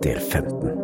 Del 15.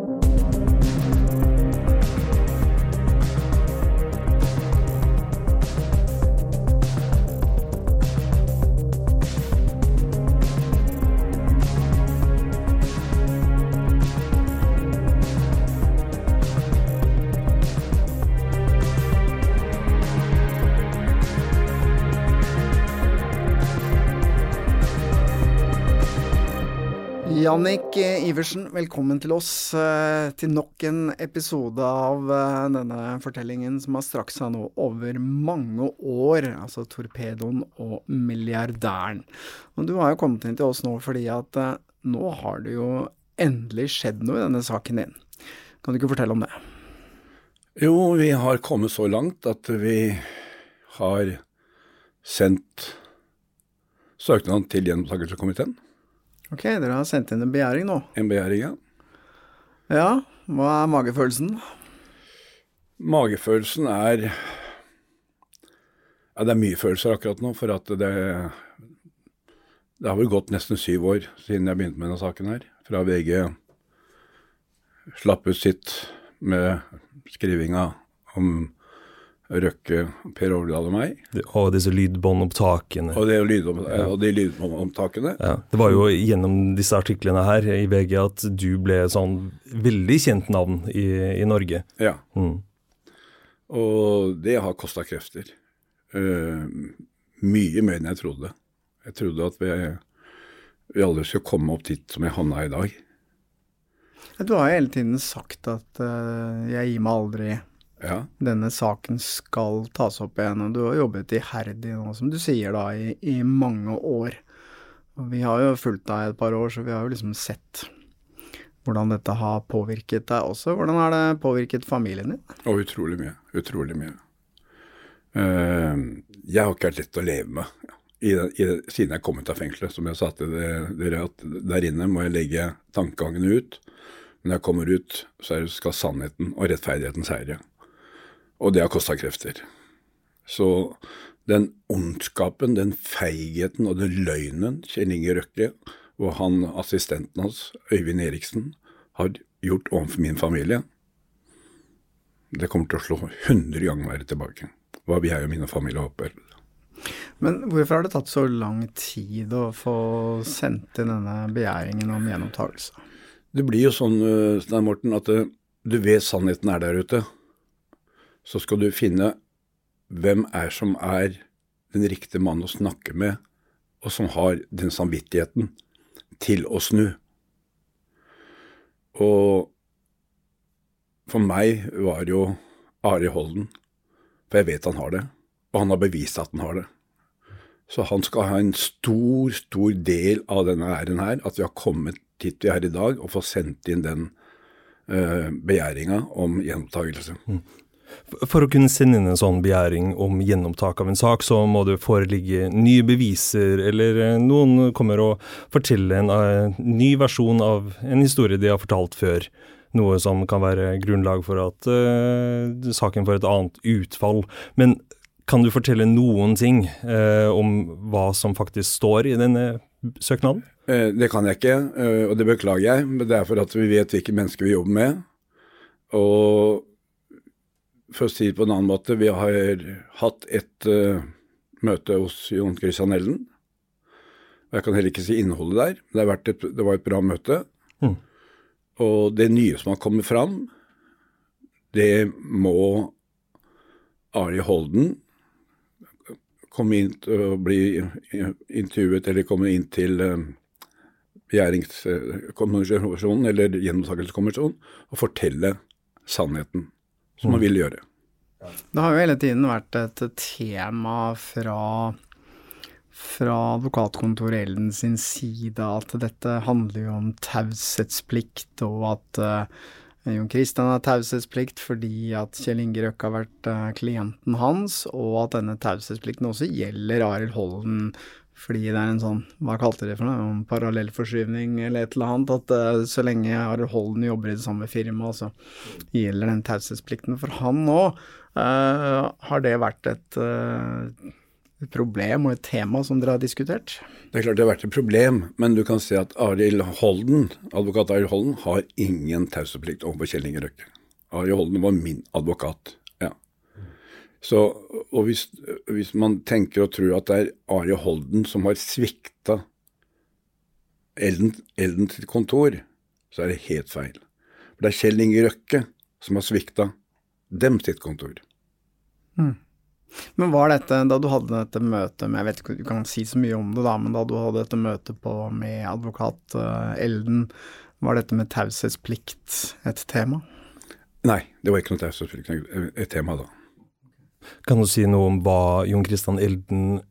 Jannik eh, Iversen, velkommen til oss eh, til nok en episode av eh, denne fortellingen som har strakt seg nå over mange år, altså Torpedoen og milliardæren. Og du har jo kommet inn til oss nå fordi at nå har det jo endelig skjedd noe i denne saken din. Kan du ikke fortelle om det? Jo, vi har kommet så langt at vi har sendt søknaden til gjenopptakelseskomiteen. Ok, dere har sendt inn en begjæring nå. En begjæring, ja. Ja, hva er magefølelsen? Magefølelsen er Ja, det er mye følelser akkurat nå, for at det Det har vel gått nesten syv år siden jeg begynte med denne saken her. Fra VG slapp ut sitt med skrivinga om Røkke, Per Overdal og meg. Og disse lydbåndopptakene. Og, det, og de lydbåndopptakene. Ja, det var jo gjennom disse artiklene her i VG at du ble sånn veldig kjent navn i, i Norge. Ja. Mm. Og det har kosta krefter. Uh, mye mer enn jeg trodde. Jeg trodde at vi, vi aldri skulle komme opp dit som jeg havna i dag. Du har hele tiden sagt at uh, 'jeg gir meg aldri'. Ja. Denne saken skal tas opp igjen, og du har jobbet iherdig nå, som du sier da, i, i mange år. Og vi har jo fulgt deg et par år, så vi har jo liksom sett hvordan dette har påvirket deg også. Hvordan har det påvirket familien din? Og utrolig mye. Utrolig mye. Uh, jeg har ikke vært lett å leve med i i siden jeg kom ut av fengselet. Som jeg sa til dere, at der inne må jeg legge tankegangene ut. Men når jeg kommer ut, så skal sannheten og rettferdigheten seire. Og det har kosta krefter. Så den ondskapen, den feigheten og den løgnen Kjell Inge Røkke og han assistenten hans, Øyvind Eriksen, har gjort overfor min familie, det kommer til å slå 100 ganger verre tilbake. Hva vil jeg og mine familier håper. Men hvorfor har det tatt så lang tid å få sendt inn denne begjæringen om gjenopptakelse? Det blir jo sånn, Stein Morten, at du vet sannheten er der ute så skal du finne hvem er som er den riktige mannen å snakke med, og som har den samvittigheten til å snu. Og for meg var jo Ari Holden, for jeg vet han har det, og han har bevist at han har det. Så han skal ha en stor, stor del av denne æren her, at vi har kommet hit vi er i dag, og få sendt inn den uh, begjæringa om gjenopptakelse. Mm. For å kunne sende inn en sånn begjæring om gjenopptak av en sak, så må det foreligge nye beviser, eller eh, noen kommer og forteller en uh, ny versjon av en historie de har fortalt før. Noe som kan være grunnlag for at uh, saken får et annet utfall. Men kan du fortelle noen ting uh, om hva som faktisk står i denne søknaden? Det kan jeg ikke, og det beklager jeg. Men det er for at vi vet hvilke mennesker vi jobber med. Og for å si det på en annen måte, vi har hatt et uh, møte hos Jon Christian Elden. Jeg kan heller ikke si innholdet der, men det, et, det var et bra møte. Mm. Og det nye som har kommet fram, det må Ari Holden komme inn og bli intervjuet, eller komme inn til uh, begjæringskommisjonen, eller gjennomsakelseskommisjonen, og fortelle sannheten som man vil gjøre. Det har jo hele tiden vært et tema fra fra advokatkontoret Elden sin side at dette handler jo om taushetsplikt, og at uh, Jon Christian har taushetsplikt fordi at Kjell Inge Røkke har vært uh, klienten hans, og at denne taushetsplikten også gjelder Arild Holden fordi det er en sånn, hva kalte de det for noe, en parallellforskyvning eller et eller annet, at uh, så lenge Arild Holden jobber i det samme firmaet, så gjelder den taushetsplikten for han nå. Uh, har det vært et, uh, problem og et tema som dere har diskutert? Det er klart det har vært et problem, men du kan se at Arild Holden, advokat Arild Holden har ingen taushetsplikt overfor Kjell Inge Røkke. Arild Holden var min advokat. Så, og hvis, hvis, man tenker og tror at det er Ari Holden som har svikta Elden, Elden sitt kontor, så er det helt feil. For det er Kjell Inge Røkke som har svikta dem sitt kontor. Mm. Men var dette, da du hadde dette møtet med, jeg vet ikke, du kan si så mye om det da, men da du hadde dette møtet på, med advokat uh, Elden, var dette med taushetsplikt et tema? Nei, det var ikke noe taushetsplikt et tema da. Kan du si noe om hva Jon Christian Elden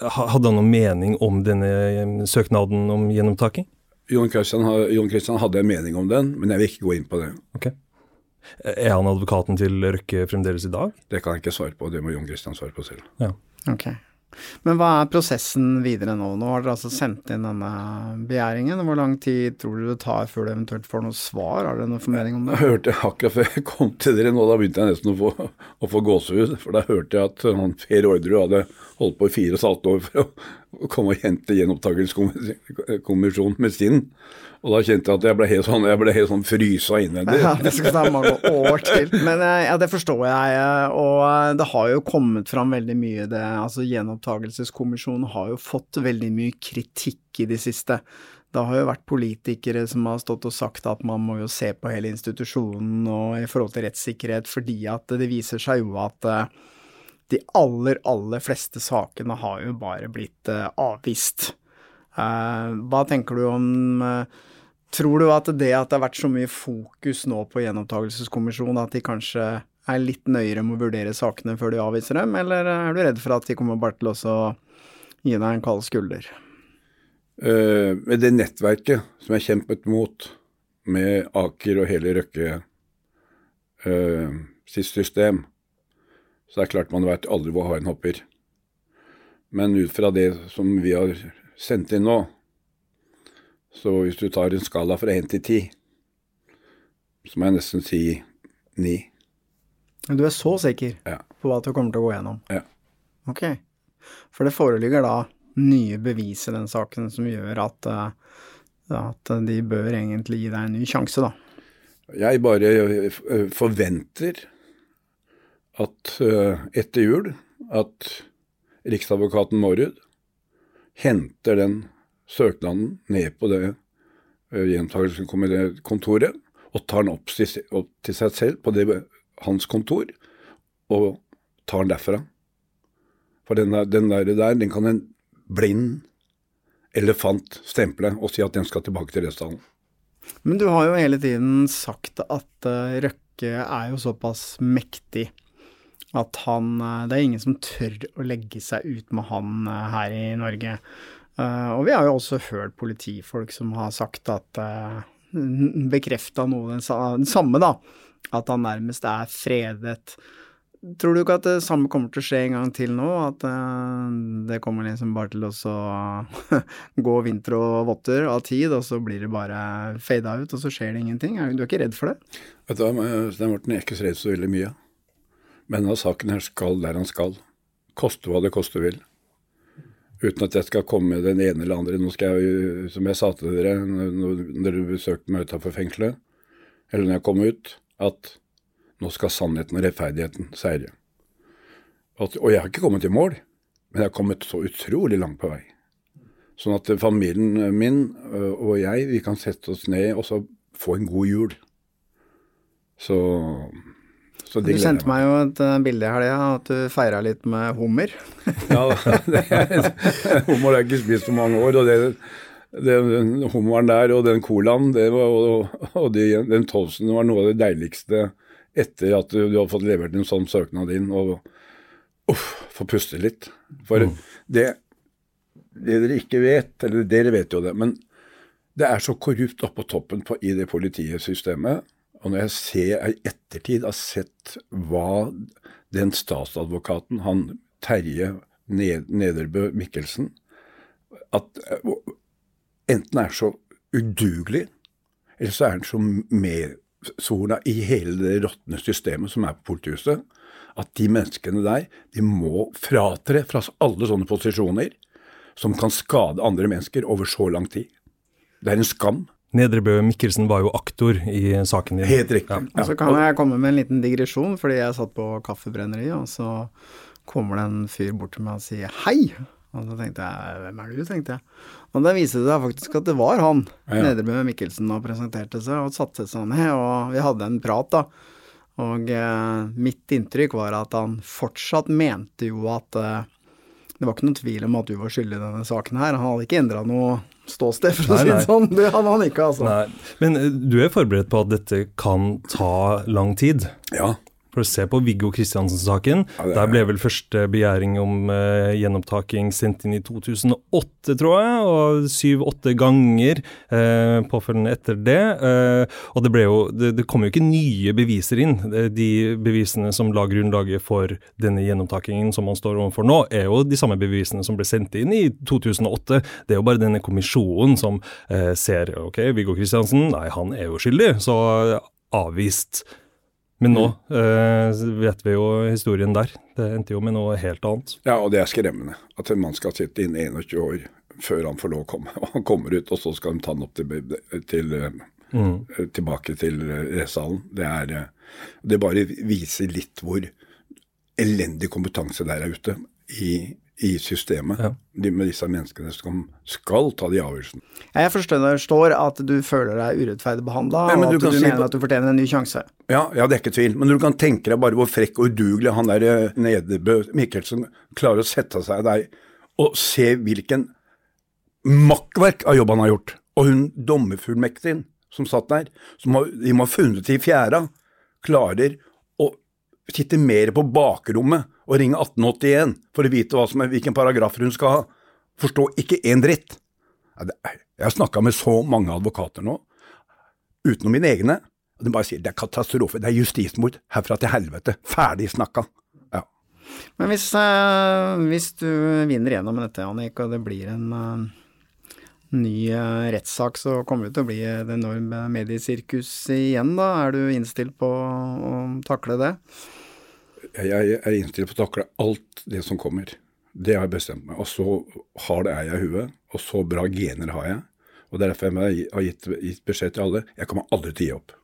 Hadde han noen mening om denne eh, søknaden om gjenopptaking? Jon Christian, Jon Christian, hadde en mening om den, men jeg vil ikke gå inn på det. Ok. Er han advokaten til Røkke fremdeles i dag? Det kan jeg ikke svare på, det må Jon Christian svare på selv. Ja. Ok. Men hva er prosessen videre nå? Nå har dere altså sendt inn denne begjæringen. Hvor lang tid tror du det tar før du eventuelt får noe svar? Har dere noen formening om det? Jeg hørte akkurat før jeg kom til dere nå, da begynte jeg nesten å få, å få gåsehud. For da hørte jeg at han Per Orderud hadde holdt på i fire og et halvt år for å komme og hente gjenopptakelseskommisjonen med sin. Og da kjente jeg at jeg ble helt sånn, ble helt sånn frysa innvendig. Ja, det skal ta mange år til. Men eh, ja, det forstår jeg. Eh, og eh, det har jo kommet fram veldig mye. Det, altså Gjenopptakelseskommisjonen har jo fått veldig mye kritikk i det siste. Det har jo vært politikere som har stått og sagt at man må jo se på hele institusjonen og i forhold til rettssikkerhet, fordi at det viser seg jo at de aller, aller fleste sakene har jo bare blitt avvist. Hva tenker du om Tror du at det at det har vært så mye fokus nå på gjenopptakelseskommisjonen, at de kanskje er litt nøyere med å vurdere sakene før de avviser dem, eller er du redd for at de kommer bare til å gi deg en kald skulder? Med det nettverket som jeg kjempet mot, med Aker og hele Røkke uh, sitt system, så er det klart man veit aldri hvor haien hopper. Men ut fra det som vi har sendt inn nå, så hvis du tar en skala fra én til ti, så må jeg nesten si ni. Du er så sikker ja. på at du kommer til å gå gjennom? Ja. Ok. For det foreligger da nye bevis i den saken som gjør at, eh, at de bør egentlig gi deg en ny sjanse, da? Jeg bare eh, forventer at eh, etter jul at riksadvokaten Mårud henter den søknaden ned på det gjentakelseskontoret gjentakelsekontoret og tar den opp til, seg selv på det, hans kontor, og tar den derfra. For den der, den der, den kan en blind elefant stemple og si at den skal tilbake til rettsalen. Men du har jo hele tiden sagt at uh, Røkke er jo såpass mektig at han uh, Det er ingen som tør å legge seg ut med han uh, her i Norge. Uh, og vi har jo også hørt politifolk som har sagt at Bekrefta noe den, samme, da. At han nærmest er fredet. Tror du ikke at det samme kommer til å skje en gang til nå? At det kommer liksom bare til å gå vinter og votter av tid, og så blir det bare fada ut, og så skjer det ingenting? Du er ikke redd for det? Vet du hva, Stein Morten, jeg er ikke så redd så veldig mye. Men denne saken her skal der han skal. Koste hva det koste vil. Uten at jeg skal komme med den ene eller andre. Nå skal jeg, som jeg sa til dere når dere besøkte meg utenfor fengselet, eller når jeg kom ut, at nå skal sannheten og rettferdigheten seire. Og, og jeg har ikke kommet i mål, men jeg har kommet så utrolig langt på vei. Sånn at familien min øh, og jeg, vi kan sette oss ned og så få en god jul. Så du sendte meg jo et uh, bilde i helga, at du feira litt med hummer. ja, hummer har jeg ikke spist på mange år. og det, det, den hummeren der og den colaen det var, og, og de, den toasten var noe av det deiligste etter at du, du hadde fått levert en sånn søknad inn. Og uff, få puste litt. For mm. det det dere ikke vet, eller dere vet jo det, men det er så korrupt oppå toppen på, i det politisystemet. Og når jeg ser i ettertid har sett hva den statsadvokaten, han Terje Nederbø Mikkelsen, at uh, enten er så udugelig, eller så er han så medsona i hele det råtne systemet som er på politihuset, at de menneskene der de må fratre fra alle sånne posisjoner som kan skade andre mennesker over så lang tid. Det er en skam. Nedrebø Mikkelsen var jo aktor i saken din. Helt riktig. Ja. Og så kan jeg komme med en liten digresjon, fordi jeg satt på kaffebrenneriet, og så kommer det en fyr bort til meg og sier hei. Og så tenkte jeg hvem er du, tenkte jeg. Og da viste det seg faktisk at det var han, Ja, ja. Nedrebø Mikkelsen, og presenterte seg og satte seg ned, og vi hadde en prat, da. Og eh, mitt inntrykk var at han fortsatt mente jo at eh, det var ikke noen tvil om at du var skyldig i denne saken her. Han hadde ikke endra noe ståsted, for å Nei, si det sånn. Det hadde han ikke, altså. Nei, men eh, du er forberedt på at dette kan ta lang tid? Ja. For å se på Viggo Kristiansen-saken. Ja, er- Der ble vel første begjæring om eh, gjenopptaking sendt inn i 2008, tror jeg, og syv-åtte ganger eh, påfølgende etter det. Eh, og det ble jo det, det kom jo ikke nye beviser inn. Eh, De bevisene som la grunnlaget for denne gjenopptakingen som man står overfor nå, er jo de samme bevisene som ble sendt inn i 2008. Det er jo bare denne kommisjonen som eh, ser ok, Viggo Kristiansen, nei, han er jo skyldig, så avvist. Men nå eh, vet vi jo historien der. Det endte jo med noe helt annet. ja, og det er skremmende. At en mann skal sitte inne 21 år før han får lov å komme. Og han kommer ut, og så skal de ta han opp til, til, mm. tilbake til eh, rettssalen. Det, er, eh, det bare viser litt hvor elendig kompetanse der er ute i, i systemet. Ja. De, med disse menneskene som skal ta de avgjørelsene. Jeg forstår at du føler deg urettferdig behandla, Ja, og at du du, si mener på- at du fortjener en ny sjanse. Ja, ja, det er ikke tvil. Men du kan tenke deg bare hvor frekk og udugelig han der eh, Nedebø Mikkelsen klarer å sette seg der og se hvilken makkverk av jobb han har gjort. Og hun dommerfullmektigen som satt der, som har, de må ha funnet i fjæra, klarer å sitte mer på bakrommet og ringe 1881 for å vite som hvilken paragraf hun skal ha. Forstå ikke én dritt. Jeg har snakka med så mange advokater nå, utenom mine egne, og de bare sier det er katastrofe, det er justismord, herfra til helvete, ferdig snakka. Ja. Men hvis, eh, hvis du vinner gjennom dette, Annik, og det blir en eh, ny eh, rettssak, så kommer det til å bli et enormt mediesirkus igjen, da. Er du innstilt på å takle det? Jeg er innstilt på å takle alt det som kommer. Det har jeg bestemt meg. Og så hard er jeg i huet, og så bra gener har jeg. Og det er derfor jeg har gitt, gitt beskjed til alle. Jeg kommer aldri til å gi opp.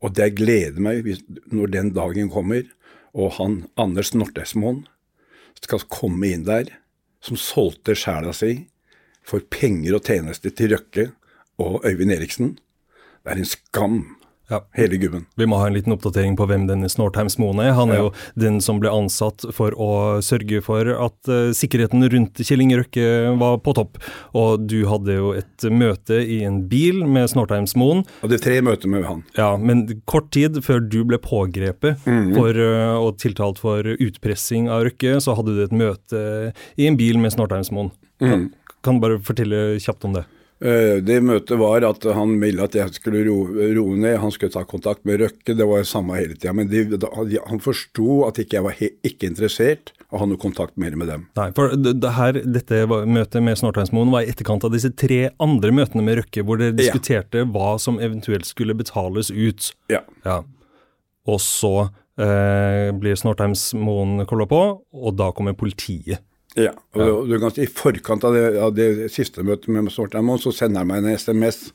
Og det gleder meg hvis, når den dagen kommer, og han Anders Nortesmoen skal komme inn der, som solgte sjela si for penger og tjenester til Røkke og Øyvind Eriksen. Det er en skam, Ja. hele gubben. Vi må ha en liten oppdatering på hvem denne Snortheims Moen er. Han er Ja. jo den som ble ansatt for å sørge for at uh, sikkerheten rundt Kjell Inge Røkke var på topp. Og du hadde jo et møte i en bil med Snortheims Moen. Og det er tre møter med han. Ja, men kort tid før du ble pågrepet for, uh, og tiltalt for utpressing av Røkke, så hadde du et møte i en bil med Snortheims Moen. Kan, kan du bare fortelle kjapt om det? Eh, Det møtet var at han ville at jeg skulle ro- ned, han skulle ta kontakt med Røkke, det var jo samme hele tida. Men de, de- han forsto at ikke jeg var he, ikke interessert og ha noe kontakt mer med dem. Nei, for det, det her, dette møtet med Snortheinsmoen var i etterkant av disse tre andre møtene med Røkke, hvor dere Ja. diskuterte hva som eventuelt skulle betales ut. Ja. Ja. Og så eh, blir Snortheinsmoen kolla på, og da kommer politiet. Ja. Og du kan ganske I forkant av det, av det siste møtet med Sortheim, så sender han meg en SMS.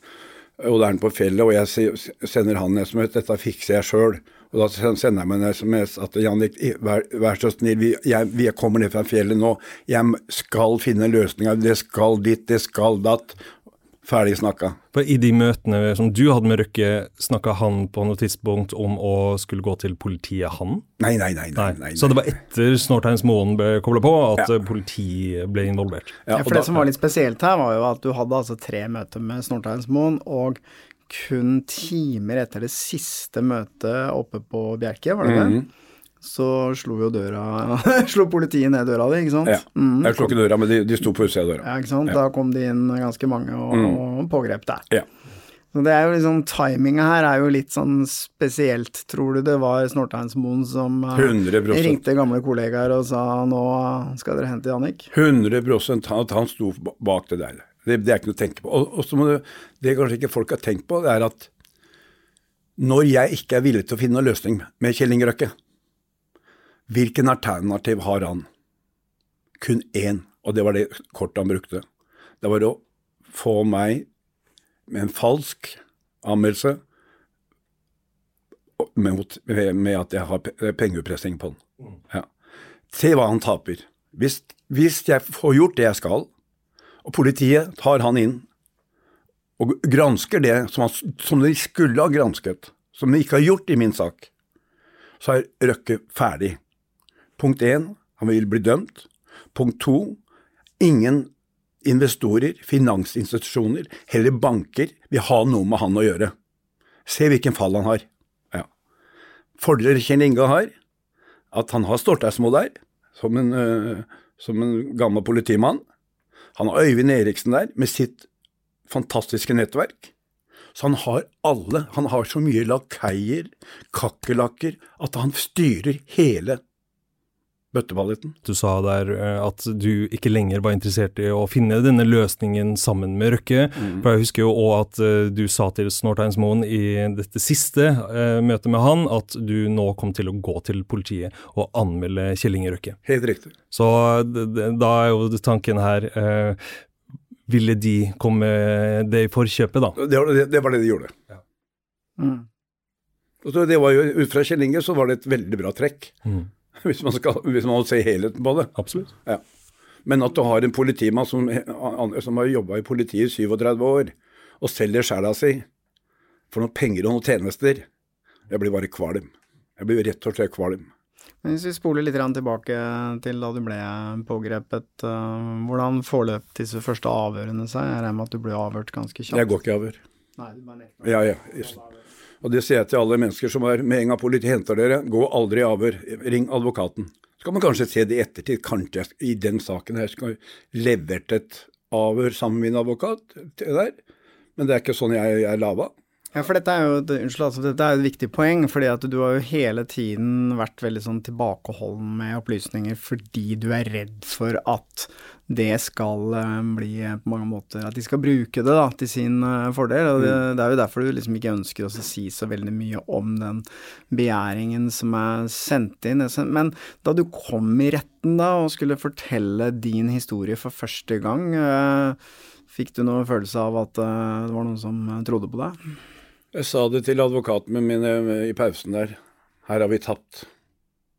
Og da er han på fjellet, og jeg sender han en SMS. Dette fikser jeg sjøl. Og da sender jeg meg en SMS at Jannik, vær, vær så snill, vi, jeg, vi kommer ned fra fjellet nå. Jeg skal finne løsninger. Det skal ditt, det skal datt. Ferdig snakka. For I de møtene som du hadde med Røkke, snakka han på noe tidspunkt om å skulle gå til politiet, han? Nei, nei, nei. nei, nei, Så det var etter Snortheinsmoen ble kobla på at Ja. politiet ble involvert? Ja, for da- det som var litt spesielt her, var jo at du hadde altså tre møter med Snortheinsmoen, og kun timer etter det siste møtet oppe på Bjerke, var det det? Mhm. Så slo jo døra Slo politiet ned døra di, ikke sant? Ja. Mm. Jeg slo ikke døra, men de, de sto på utsida av døra. Ja, ikke sant? Ja. Da kom de inn ganske mange og, Mm. og pågrep deg. Ja. Så det er jo liksom, Timinga her er jo litt sånn spesielt. Tror du det var Snorteinsmoen som 100%. ringte gamle kollegaer og sa nå skal dere hente Jannik? 100 at han sto bak det der. Det, det er ikke noe å tenke på. Og, og så må det, det kanskje ikke folk har tenkt på, det er at når jeg ikke er villig til å finne noen løsning med Kjell Inge Røkke, hvilken alternativ har han? Kun én, og det var det kortet han brukte. Det var å få meg med en falsk anmeldelse med, at jeg har pe- pengeutpressing på den. Ja. Se hva han taper. Hvis, hvis jeg får gjort det jeg skal, og politiet tar han inn og gransker det som, han, som de skulle ha gransket, som de ikke har gjort i min sak, så er Røkke ferdig. Punkt én, han vil bli dømt. Punkt to, ingen investorer, finansinstitusjoner, heller banker, vil ha noe med han å gjøre. Se hvilken fall han har. Ja. Fordeler Kjell Inge har, at han har Storteismo der, som en, uh, som en gammel politimann. Han har Øyvind Eriksen der, med sitt fantastiske nettverk. Så han har alle. Han har så mye lakeier, kakerlakker, at han styrer hele bøtteballetten. Du sa der eh, at du ikke lenger var interessert i å finne denne løsningen sammen med Røkke. For jeg husker jo òg at eh, du sa til Snorteinsmoen i dette siste eh, møtet med han at du nå kom til å gå til politiet og anmelde Kjell Inge Røkke. Helt riktig. Så da er jo tanken her eh, Ville de komme det i forkjøpet, da? Det var det, det, var det de gjorde. Mm. Og det var jo, Ut fra Kjell Inge så var det et veldig bra trekk, Mm. hvis man skal hvis man må se helheten på det. Absolutt. Ja. Men at du har en politimann som, som har jobba i politiet i 37 år, og selger sjela si for noen penger og noen tjenester, jeg blir bare kvalm. Jeg blir rett og slett kvalm. Men Hvis vi spoler litt tilbake til da du ble pågrepet, eh, hvordan forløp disse første avhørene seg? Jeg regner med at du ble avhørt ganske kjapt? Jeg går ikke i avhør. Nei, du bare nekter. Ja, ja. Og det sier jeg til alle mennesker som er med en gang politiet henter dere, gå aldri i avhør. Ring advokaten. Så kan man kanskje se det i ettertid. Kanskje jeg i den saken her skal levert et avhør sammen med min advokat der. Men det er ikke sånn jeg er lava. Ja, for dette er jo et, unnskyld, altså, dette er et viktig poeng, fordi at du har jo hele tiden vært veldig sånn tilbakeholden med opplysninger fordi du er redd for at det skal eh, bli eh, på mange måter At de skal bruke det da, til sin eh, fordel. og det, det er jo derfor du liksom ikke ønsker å si så veldig mye om den begjæringen som er sendt inn. Men da du kom i retten da og skulle fortelle din historie for første gang, fikk du noen følelse av at det var noen som trodde på deg? Jeg sa det til advokatene mine i pausen der. Her har vi tapt.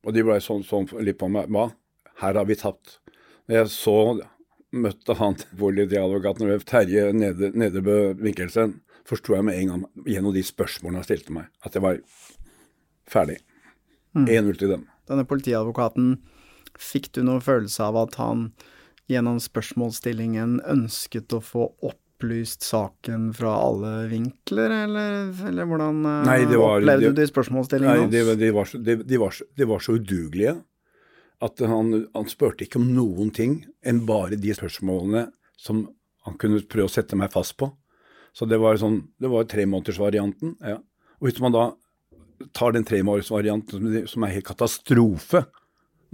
Og de ble sånn, sånn litt på meg. Hva? Her har vi tapt. Jeg så møtte han politiadvokaten Terje Nede- Nedrebø Mikkelsen, forsto jeg med en gang gjennom de spørsmålene han stilte meg, at jeg var ferdig. 1-0 til dem. Denne politiadvokaten, fikk du noen følelse av at han gjennom spørsmålsstillingen ønsket å få opplyst saken fra alle vinkler, eller, eller hvordan eh, Nei, var- opplevde de, du de spørsmålsstillingene hans? de, de, var så, de, de, var så, de var så udugelige at han, han spurte ikke om noen ting enn bare de spørsmålene som han kunne prøve å sette meg fast på. Så det var sånn, det var tremånedersvarianten. Ja. Og hvis man da tar den tremånedersvarianten som, som er helt katastrofe,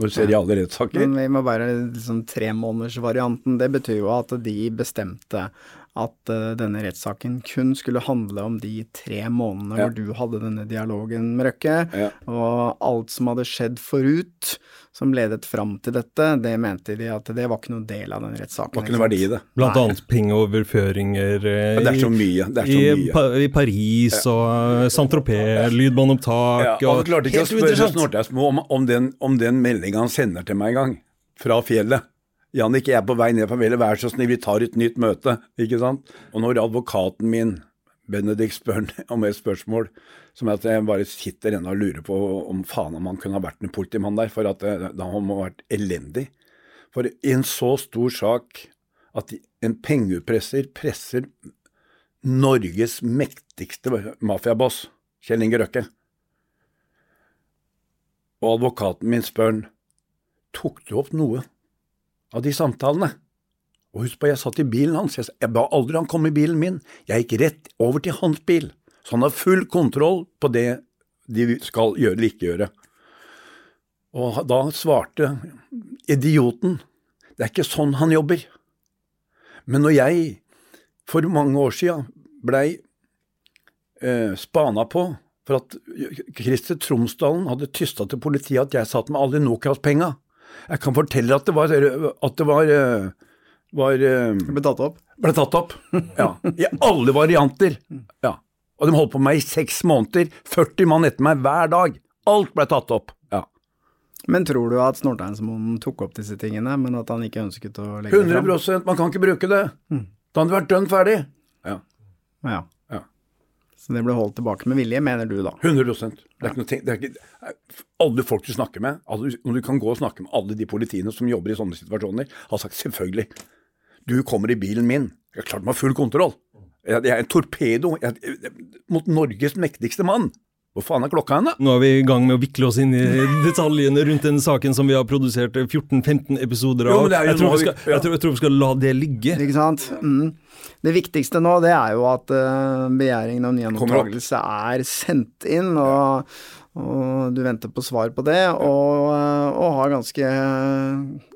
når du ser i alle rettssaker Men vi må bare liksom tremånedersvarianten. Det betyr jo at de bestemte at uh, denne rettssaken kun skulle handle om de tre månedene Ja. hvor du hadde denne dialogen med Røkke, Ja. og alt som hadde skjedd forut som ledet fram til dette, det mente de at det var ikke noen del av den rettssaken. Det var ikke noe verdi i det. Blant Nei. annet pengeoverføringer eh, ja, det er så mye. Det er så i, pa, i Paris og uh, Saint-Tropez, lydbåndopptak Ja, og Helt uinteressant. Om, om den, om den meldinga han sender til meg en gang, fra fjellet. Jannik, jeg er på vei ned fra fjellet, vær så snill, vi tar et nytt møte. Ikke sant? Og når advokaten min, Benedikt, spør om et spørsmål, som er at jeg bare sitter ennå og lurer på om faen om han kunne ha vært en politimann der, for at da han må ha vært elendig. For i en så stor sak at en pengepresser presser Norges mektigste mafiaboss, Kjell Inge Røkke. Og advokaten min spør han, tok du opp noe av de samtalene? Og husk på, jeg satt i bilen hans, jeg, ba aldri han komme i bilen min, jeg gikk rett over til hans bil, så han har full kontroll på det de skal gjøre eller ikke gjøre. Og da svarte idioten, det er ikke sånn han jobber. Men når jeg for mange år siden blei eh, spana på for at Christer Tromsdalen hadde tysta til politiet at jeg satt med alle Nokas-penga. Jeg kan fortelle at det var, at det var, eh, var eh, ble tatt opp. ble tatt opp. Ja. I alle varianter. Ja. Og de holdt på med meg i seks måneder. 40 mann etter meg hver dag. Alt ble tatt opp. Ja. Men tror du at Snorteinsmoen tok opp disse tingene, men at han ikke ønsket å legge det fram? 100 Man kan ikke bruke det. Da hadde det vært dønn ferdig. Ja. Ja. Så det ble holdt tilbake med vilje, mener du da? 100 Det er ikke noe ting, ikke, Alle folk du snakker med, alle, når du kan gå og snakke med alle de politiene som jobber i sånne situasjoner, har sagt selvfølgelig. Du kommer i bilen min. Jeg er klart de har full kontroll. Jeg, jeg er en torpedo jeg, jeg, mot Norges mektigste mann. Hvor faen er klokka hen, da? Nå er vi i gang med å vikle oss inn i detaljene rundt den saken som vi har produsert 14-15 episoder av. Jo, jeg, tror vi skal, vi- ja. jeg, tror, jeg tror vi skal la det ligge. Ikke sant? Mm. Det viktigste nå, det er jo at uh, begjæringen om gjenopptakelse er sendt inn, og, og du venter på svar på det, og, eh, og har ganske eh,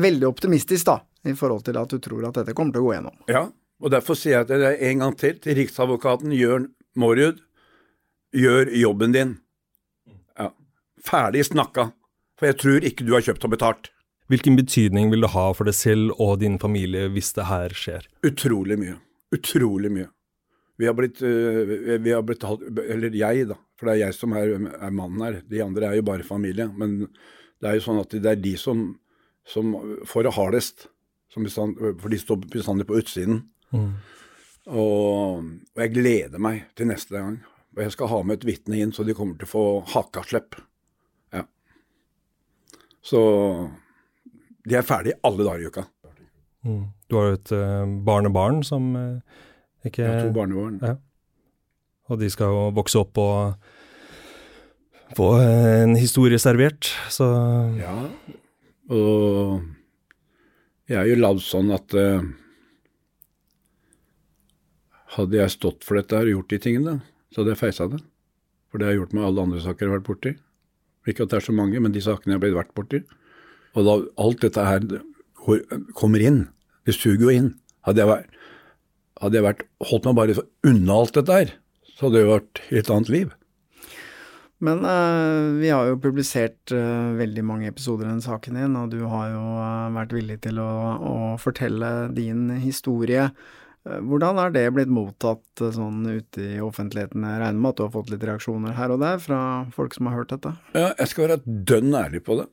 Veldig optimistisk, da, i forhold til at du tror at dette kommer til å gå gjennom. Ja, og derfor sier jeg til deg en gang til, til riksadvokaten Jørn Mårud, gjør jobben din. Ja. Ferdig snakka. For jeg tror ikke du har kjøpt og betalt. Hvilken betydning vil det ha for deg selv og din familie hvis det her skjer? Utrolig mye. Utrolig mye. Vi har blitt, øh, vi har blitt Eller jeg, da. For det er jeg som er, er mannen her. De andre er jo bare familie. Men det er jo sånn at det er de som, som får det hardest. Som bestand, for de står bestandig på utsiden. Og, og jeg gleder meg til neste gang. Og jeg skal ha med et vitne inn, så de kommer til å få hakaslepp. Ja. Så de er ferdige alle dager i uka. Du har jo et uh, barnebarn som uh, ikke Jeg har to barnebarn. Ja. Og de skal jo vokse opp og få eh, en historie servert, så Ja, og jeg er jo lagd sånn at uh, hadde jeg stått for dette og gjort de tingene, så hadde jeg feisa det. For det har jeg gjort med alle andre saker jeg har vært borti. Ikke at det er så mange, men de sakene jeg har blitt vært borti. Og da alt dette her kommer inn, det suger jo inn. Hadde jeg vært, hadde jeg vært holdt meg bare unna alt dette her, så hadde det jo vært et annet liv. Men uh, vi har jo publisert uh, veldig mange episoder i den saken din, og du har jo uh, vært villig til å, å fortelle din historie. Eh, Hvordan er det blitt mottatt eh, sånn ute i offentligheten? Jeg regner med at du har fått litt reaksjoner her og der fra folk som har hørt dette? Ja, jeg skal være dønn ærlig på det.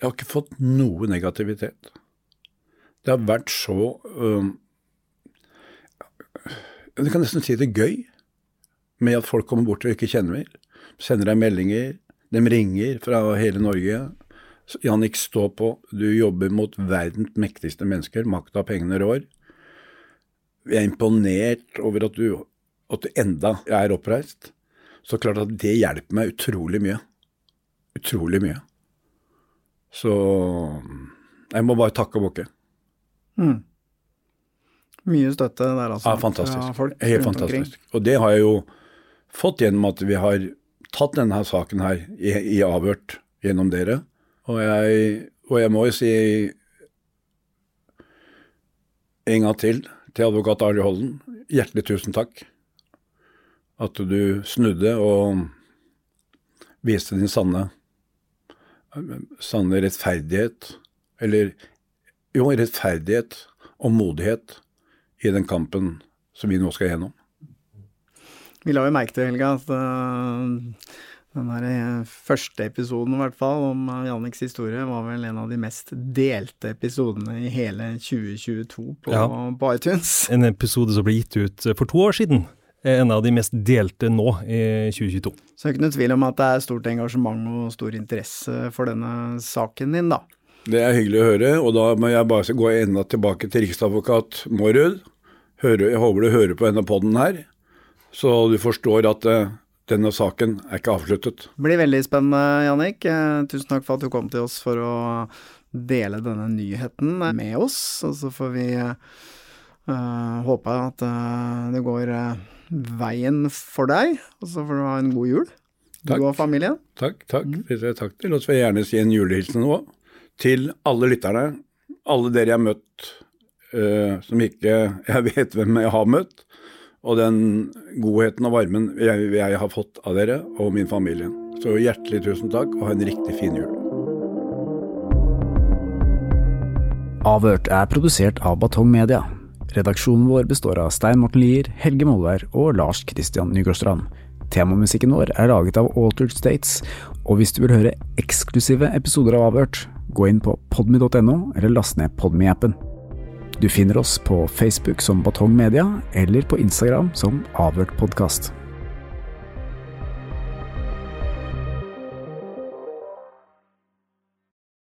Jeg har ikke fått noe negativitet. Det har vært så um, Jeg kan nesten si det gøy med at folk kommer bort og ikke kjenner meg. Sender deg meldinger. De ringer fra hele Norge. Jannik, stå på. Du jobber mot verdens mektigste mennesker. Makta, pengene rår. Jeg er imponert over at du, at du enda er oppreist. Så klart at det hjelper meg utrolig mye. Utrolig mye. Så jeg må bare takke og bukke. Mm. Mye støtte der, altså. Ja, fantastisk. Fra folk Helt omkring. fantastisk. Og det har jeg jo fått gjennom at vi har tatt denne her saken her i, i avhørt gjennom dere. Og jeg, og jeg må jo si en gang til til advokat Arne Holden, hjertelig tusen takk. At du snudde og viste din sanne, sanne rettferdighet. Eller jo, rettferdighet og modighet i den kampen som vi nå skal gjennom. Vi la jo merke til, Helga, at øh, den der eh, første episoden i hvert fall om øh, Janniks historie var vel en av de mest delte episodene i hele 2022 på, Ja. på iTunes. en episode som ble gitt ut eh, for to år siden, er en av de mest delte nå i 2022. Så det er ikke noe tvil om at det er stort engasjement og stor interesse for denne saken din, da. Det er hyggelig å høre, og da må jeg bare gå enda tilbake til riksadvokat Mårud. Jeg håper du hører på denne podden her, så du forstår at eh, denne saken er ikke avsluttet. Det blir veldig spennende, Jannik. Eh, tusen takk for at du kom til oss for å dele denne nyheten med oss. Og så får vi uh, håpe at uh, det går uh, veien for deg, og så får du ha en god jul. Takk. Du og familien. Takk, takk. Mm. takk til. Og så vil jeg gjerne si en julehilsen nå til alle lytterne. Alle dere jeg har møtt som ikke jeg vet hvem jeg har møtt og den godheten og varmen jeg, jeg, har fått av dere og min familie. Så hjertelig tusen takk, og ha en riktig fin jul. Avhørt er produsert av Batong Media. Redaksjonen vår består av Stein Morten Lier, Helge Molvær og Lars Christian Nygårdstrand. Temamusikken vår er laget av Altered States, og hvis du vil høre eksklusive episoder av Avhørt, gå inn på podmy.no eller last ned Podmy-appen. Du finner oss på Facebook som Batong Media, eller på Instagram som Avhørt podkast.